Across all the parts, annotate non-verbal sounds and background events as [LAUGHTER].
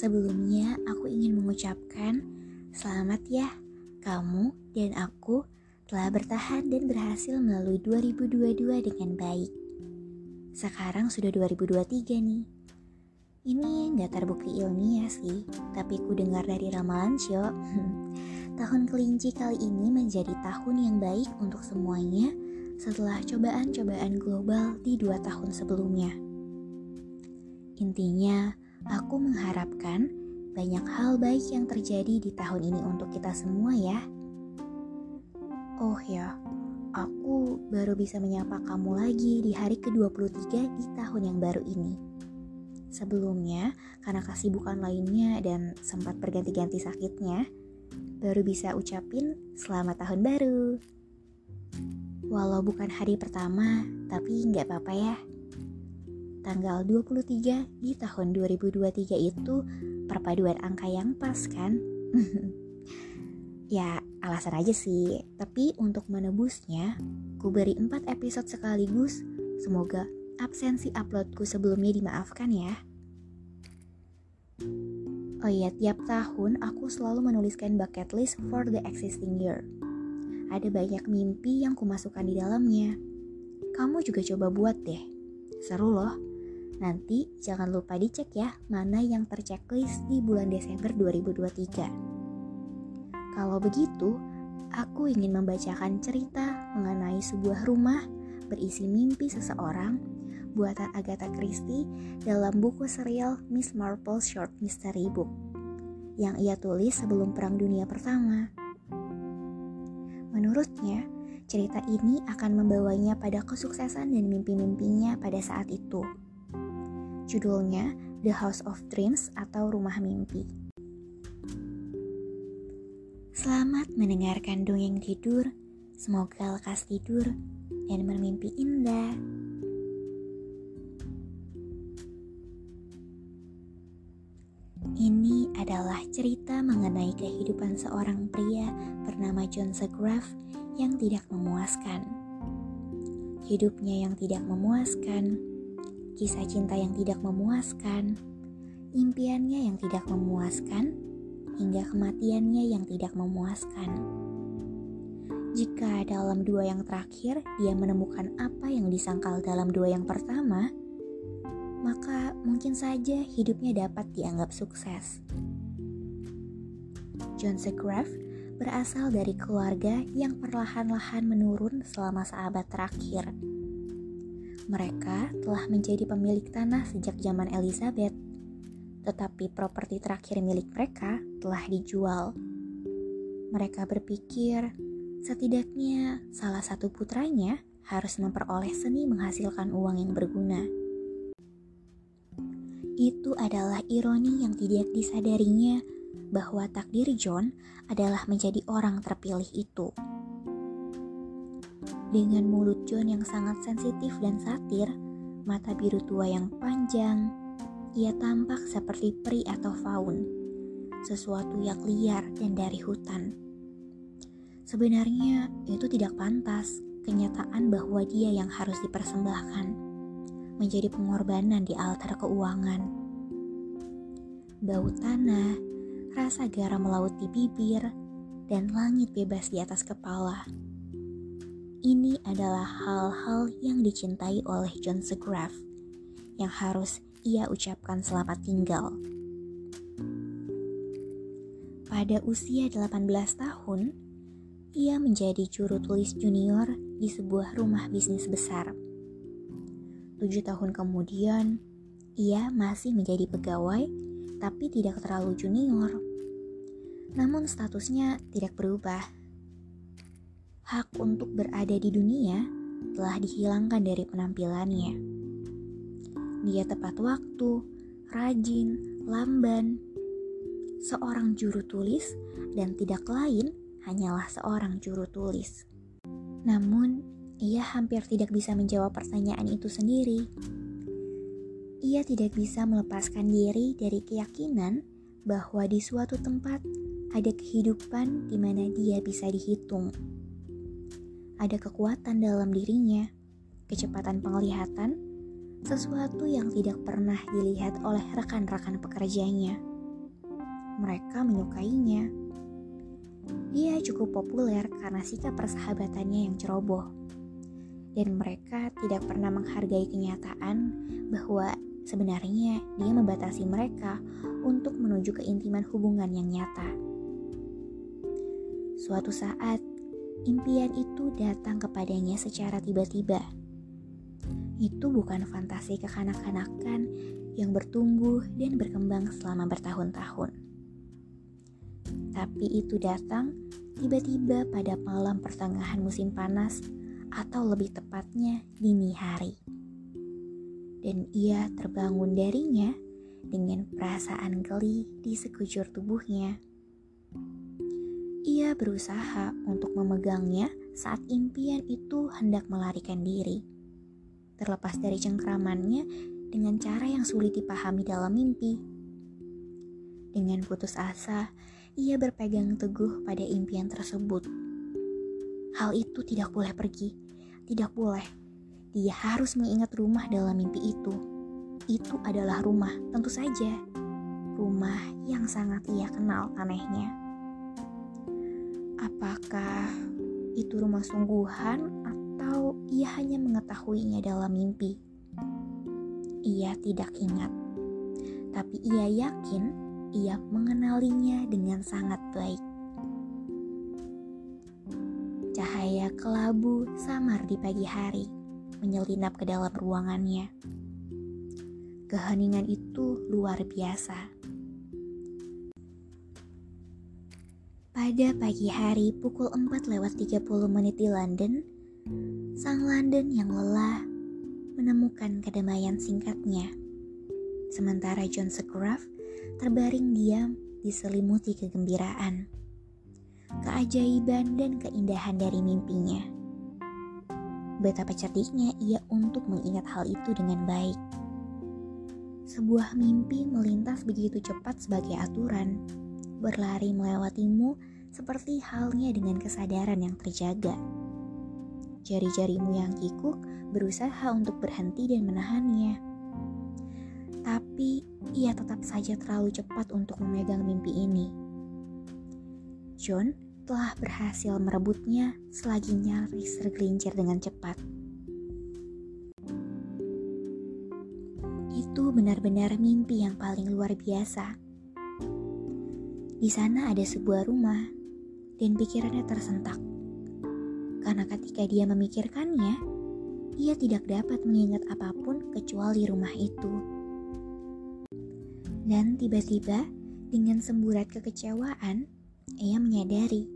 Sebelumnya aku ingin mengucapkan selamat ya kamu dan aku telah bertahan dan berhasil melalui 2022 dengan baik. Sekarang sudah 2023 nih. Ini nggak terbukti ilmiah sih, tapi ku dengar dari ramalan Cio. [LAUGHS] tahun kelinci kali ini menjadi tahun yang baik untuk semuanya setelah cobaan-cobaan global di dua tahun sebelumnya. Intinya, aku mengharapkan banyak hal baik yang terjadi di tahun ini untuk kita semua ya. Oh ya, aku baru bisa menyapa kamu lagi di hari ke-23 di tahun yang baru ini. Sebelumnya, karena kesibukan lainnya dan sempat berganti-ganti sakitnya, baru bisa ucapin selamat tahun baru. Walau bukan hari pertama, tapi nggak apa-apa ya. Tanggal 23 di tahun 2023 itu perpaduan angka yang pas kan? [LAUGHS] ya alasan aja sih, tapi untuk menebusnya, ku beri 4 episode sekaligus. Semoga absensi uploadku sebelumnya dimaafkan ya. Oh iya, tiap tahun aku selalu menuliskan bucket list for the existing year. Ada banyak mimpi yang kumasukkan di dalamnya. Kamu juga coba buat deh. Seru loh. Nanti jangan lupa dicek ya mana yang terchecklist di bulan Desember 2023. Kalau begitu, aku ingin membacakan cerita mengenai sebuah rumah berisi mimpi seseorang buatan Agatha Christie dalam buku serial Miss Marple Short Mystery Book yang ia tulis sebelum Perang Dunia Pertama. Menurutnya, cerita ini akan membawanya pada kesuksesan dan mimpi-mimpinya pada saat itu. Judulnya The House of Dreams atau Rumah Mimpi. Selamat mendengarkan dongeng tidur. Semoga lekas tidur dan bermimpi indah. Ini adalah cerita mengenai kehidupan seorang pria bernama John Segrave yang tidak memuaskan. Hidupnya yang tidak memuaskan, kisah cinta yang tidak memuaskan, impiannya yang tidak memuaskan, hingga kematiannya yang tidak memuaskan. Jika dalam dua yang terakhir dia menemukan apa yang disangkal dalam dua yang pertama, maka mungkin saja hidupnya dapat dianggap sukses. John Segrave berasal dari keluarga yang perlahan-lahan menurun selama sahabat terakhir. Mereka telah menjadi pemilik tanah sejak zaman Elizabeth, tetapi properti terakhir milik mereka telah dijual. Mereka berpikir, setidaknya salah satu putranya harus memperoleh seni menghasilkan uang yang berguna. Itu adalah ironi yang tidak disadarinya bahwa takdir John adalah menjadi orang terpilih itu. Dengan mulut John yang sangat sensitif dan satir, mata biru tua yang panjang, ia tampak seperti peri atau faun, sesuatu yang liar dan dari hutan. Sebenarnya itu tidak pantas, kenyataan bahwa dia yang harus dipersembahkan menjadi pengorbanan di altar keuangan. Bau tanah, rasa garam laut di bibir, dan langit bebas di atas kepala. Ini adalah hal-hal yang dicintai oleh John Segrave yang harus ia ucapkan selamat tinggal. Pada usia 18 tahun, ia menjadi juru tulis junior di sebuah rumah bisnis besar Tujuh tahun kemudian, ia masih menjadi pegawai, tapi tidak terlalu junior. namun statusnya tidak berubah. Hak untuk berada di dunia telah dihilangkan dari penampilannya. Dia tepat waktu, rajin, lamban, seorang juru tulis dan tidak lain hanyalah seorang juru tulis. Namun, ia hampir tidak bisa menjawab pertanyaan itu sendiri. Ia tidak bisa melepaskan diri dari keyakinan bahwa di suatu tempat ada kehidupan di mana dia bisa dihitung. Ada kekuatan dalam dirinya, kecepatan penglihatan, sesuatu yang tidak pernah dilihat oleh rekan-rekan pekerjanya. Mereka menyukainya dia cukup populer karena sikap persahabatannya yang ceroboh. Dan mereka tidak pernah menghargai kenyataan bahwa sebenarnya dia membatasi mereka untuk menuju keintiman hubungan yang nyata. Suatu saat, impian itu datang kepadanya secara tiba-tiba. Itu bukan fantasi kekanak-kanakan yang bertumbuh dan berkembang selama bertahun-tahun tapi itu datang tiba-tiba pada malam pertengahan musim panas atau lebih tepatnya dini hari. Dan ia terbangun darinya dengan perasaan geli di sekujur tubuhnya. Ia berusaha untuk memegangnya saat impian itu hendak melarikan diri. Terlepas dari cengkramannya dengan cara yang sulit dipahami dalam mimpi. Dengan putus asa, ia berpegang teguh pada impian tersebut. Hal itu tidak boleh pergi, tidak boleh. Dia harus mengingat rumah dalam mimpi itu. Itu adalah rumah, tentu saja. Rumah yang sangat ia kenal anehnya. Apakah itu rumah sungguhan atau ia hanya mengetahuinya dalam mimpi? Ia tidak ingat, tapi ia yakin ia mengenalinya dengan sangat baik. Cahaya kelabu samar di pagi hari menyelinap ke dalam ruangannya. Keheningan itu luar biasa. Pada pagi hari pukul 4 lewat 30 menit di London, sang London yang lelah menemukan kedamaian singkatnya. Sementara John Segrave terbaring diam diselimuti kegembiraan, keajaiban dan keindahan dari mimpinya. Betapa cerdiknya ia untuk mengingat hal itu dengan baik. Sebuah mimpi melintas begitu cepat sebagai aturan, berlari melewatimu seperti halnya dengan kesadaran yang terjaga. Jari-jarimu yang kikuk berusaha untuk berhenti dan menahannya tapi ia tetap saja terlalu cepat untuk memegang mimpi ini. John telah berhasil merebutnya selagi nyaris tergelincir dengan cepat. Itu benar-benar mimpi yang paling luar biasa. Di sana ada sebuah rumah, dan pikirannya tersentak. Karena ketika dia memikirkannya, ia tidak dapat mengingat apa pun kecuali rumah itu. Dan tiba-tiba, dengan semburat kekecewaan, ia menyadari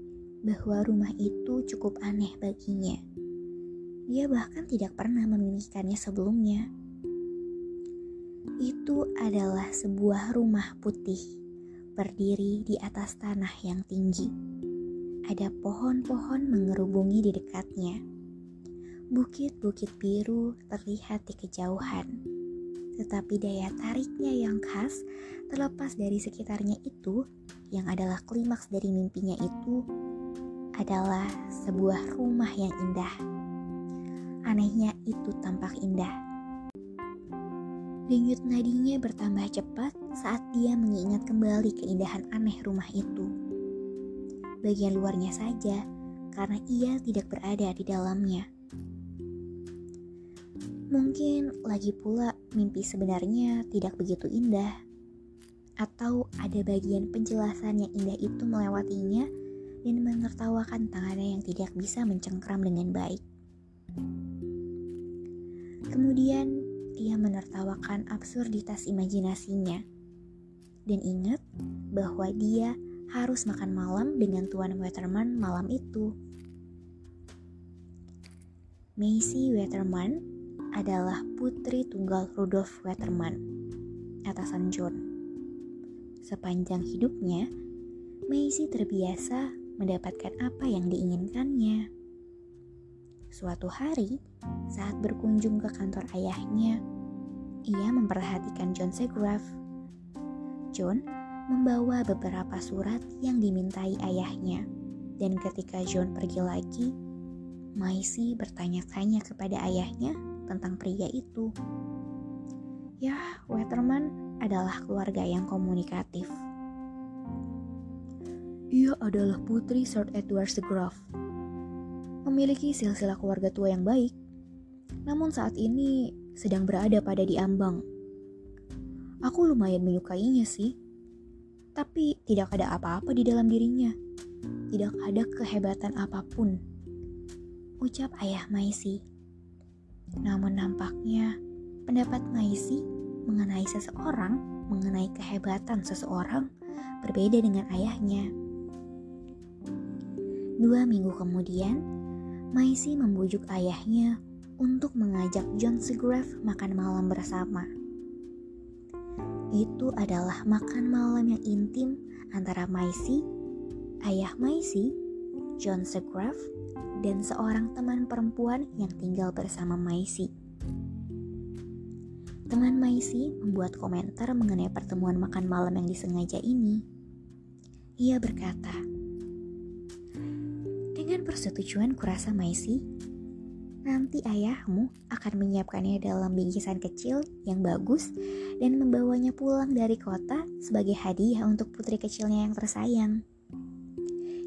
bahwa rumah itu cukup aneh baginya. Dia bahkan tidak pernah memilikikannya sebelumnya. Itu adalah sebuah rumah putih, berdiri di atas tanah yang tinggi. Ada pohon-pohon mengerubungi di dekatnya. Bukit-bukit biru terlihat di kejauhan tetapi daya tariknya yang khas terlepas dari sekitarnya itu yang adalah klimaks dari mimpinya itu adalah sebuah rumah yang indah. Anehnya itu tampak indah. Denyut nadinya bertambah cepat saat dia mengingat kembali keindahan aneh rumah itu. Bagian luarnya saja, karena ia tidak berada di dalamnya. Mungkin lagi pula mimpi sebenarnya tidak begitu indah. Atau ada bagian penjelasan yang indah itu melewatinya dan menertawakan tangannya yang tidak bisa mencengkram dengan baik. Kemudian ia menertawakan absurditas imajinasinya dan ingat bahwa dia harus makan malam dengan Tuan Waterman malam itu. Macy Waterman adalah putri tunggal Rudolf Waterman, atasan John. Sepanjang hidupnya, Macy terbiasa mendapatkan apa yang diinginkannya. Suatu hari, saat berkunjung ke kantor ayahnya, ia memperhatikan John Segrave. John membawa beberapa surat yang dimintai ayahnya, dan ketika John pergi lagi, Maisy bertanya-tanya kepada ayahnya tentang pria itu. Ya, Waterman adalah keluarga yang komunikatif. Ia adalah putri Sir Edward Segrave. Memiliki silsilah keluarga tua yang baik, namun saat ini sedang berada pada diambang. Aku lumayan menyukainya sih, tapi tidak ada apa-apa di dalam dirinya. Tidak ada kehebatan apa pun. Ucap ayah Maisi. Namun nampaknya pendapat Maisi mengenai seseorang, mengenai kehebatan seseorang, berbeda dengan ayahnya. Dua minggu kemudian, Maisi membujuk ayahnya untuk mengajak John Segrave makan malam bersama. Itu adalah makan malam yang intim antara Maisi, ayah Maisi, John Segrave, dan seorang teman perempuan yang tinggal bersama Maisi. Teman Maisi membuat komentar mengenai pertemuan makan malam yang disengaja ini. Ia berkata, Dengan persetujuan kurasa Maisi, nanti ayahmu akan menyiapkannya dalam bingkisan kecil yang bagus dan membawanya pulang dari kota sebagai hadiah untuk putri kecilnya yang tersayang.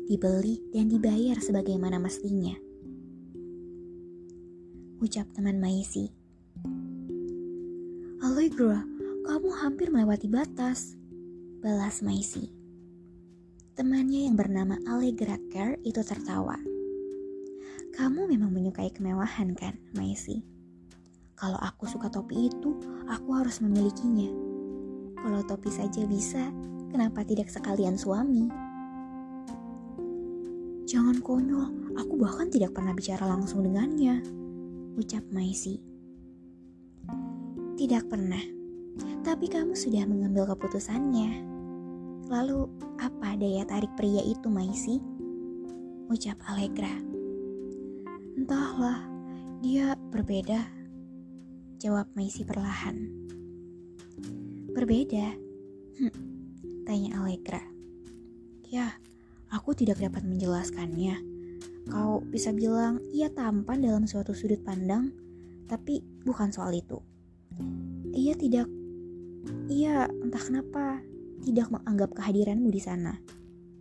Dibeli dan dibayar sebagaimana mestinya. Ucap teman Maisi. Allegra, kamu hampir melewati batas. Balas Maisi. Temannya yang bernama Allegra Kerr itu tertawa. Kamu memang menyukai kemewahan kan, Maisi? Kalau aku suka topi itu, aku harus memilikinya. Kalau topi saja bisa, kenapa tidak sekalian suami? Jangan konyol, aku bahkan tidak pernah bicara langsung dengannya, ucap Maisi. Tidak pernah, tapi kamu sudah mengambil keputusannya. Lalu, apa daya tarik pria itu, Maisi? Ucap Allegra. Entahlah, dia berbeda. Jawab Maisi perlahan. Berbeda? Hm, tanya Allegra. Ya, aku tidak dapat menjelaskannya. Kau bisa bilang ia tampan dalam suatu sudut pandang, tapi bukan soal itu. Ia tidak, ia entah kenapa tidak menganggap kehadiranmu di sana.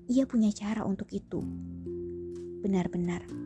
Ia punya cara untuk itu. Benar-benar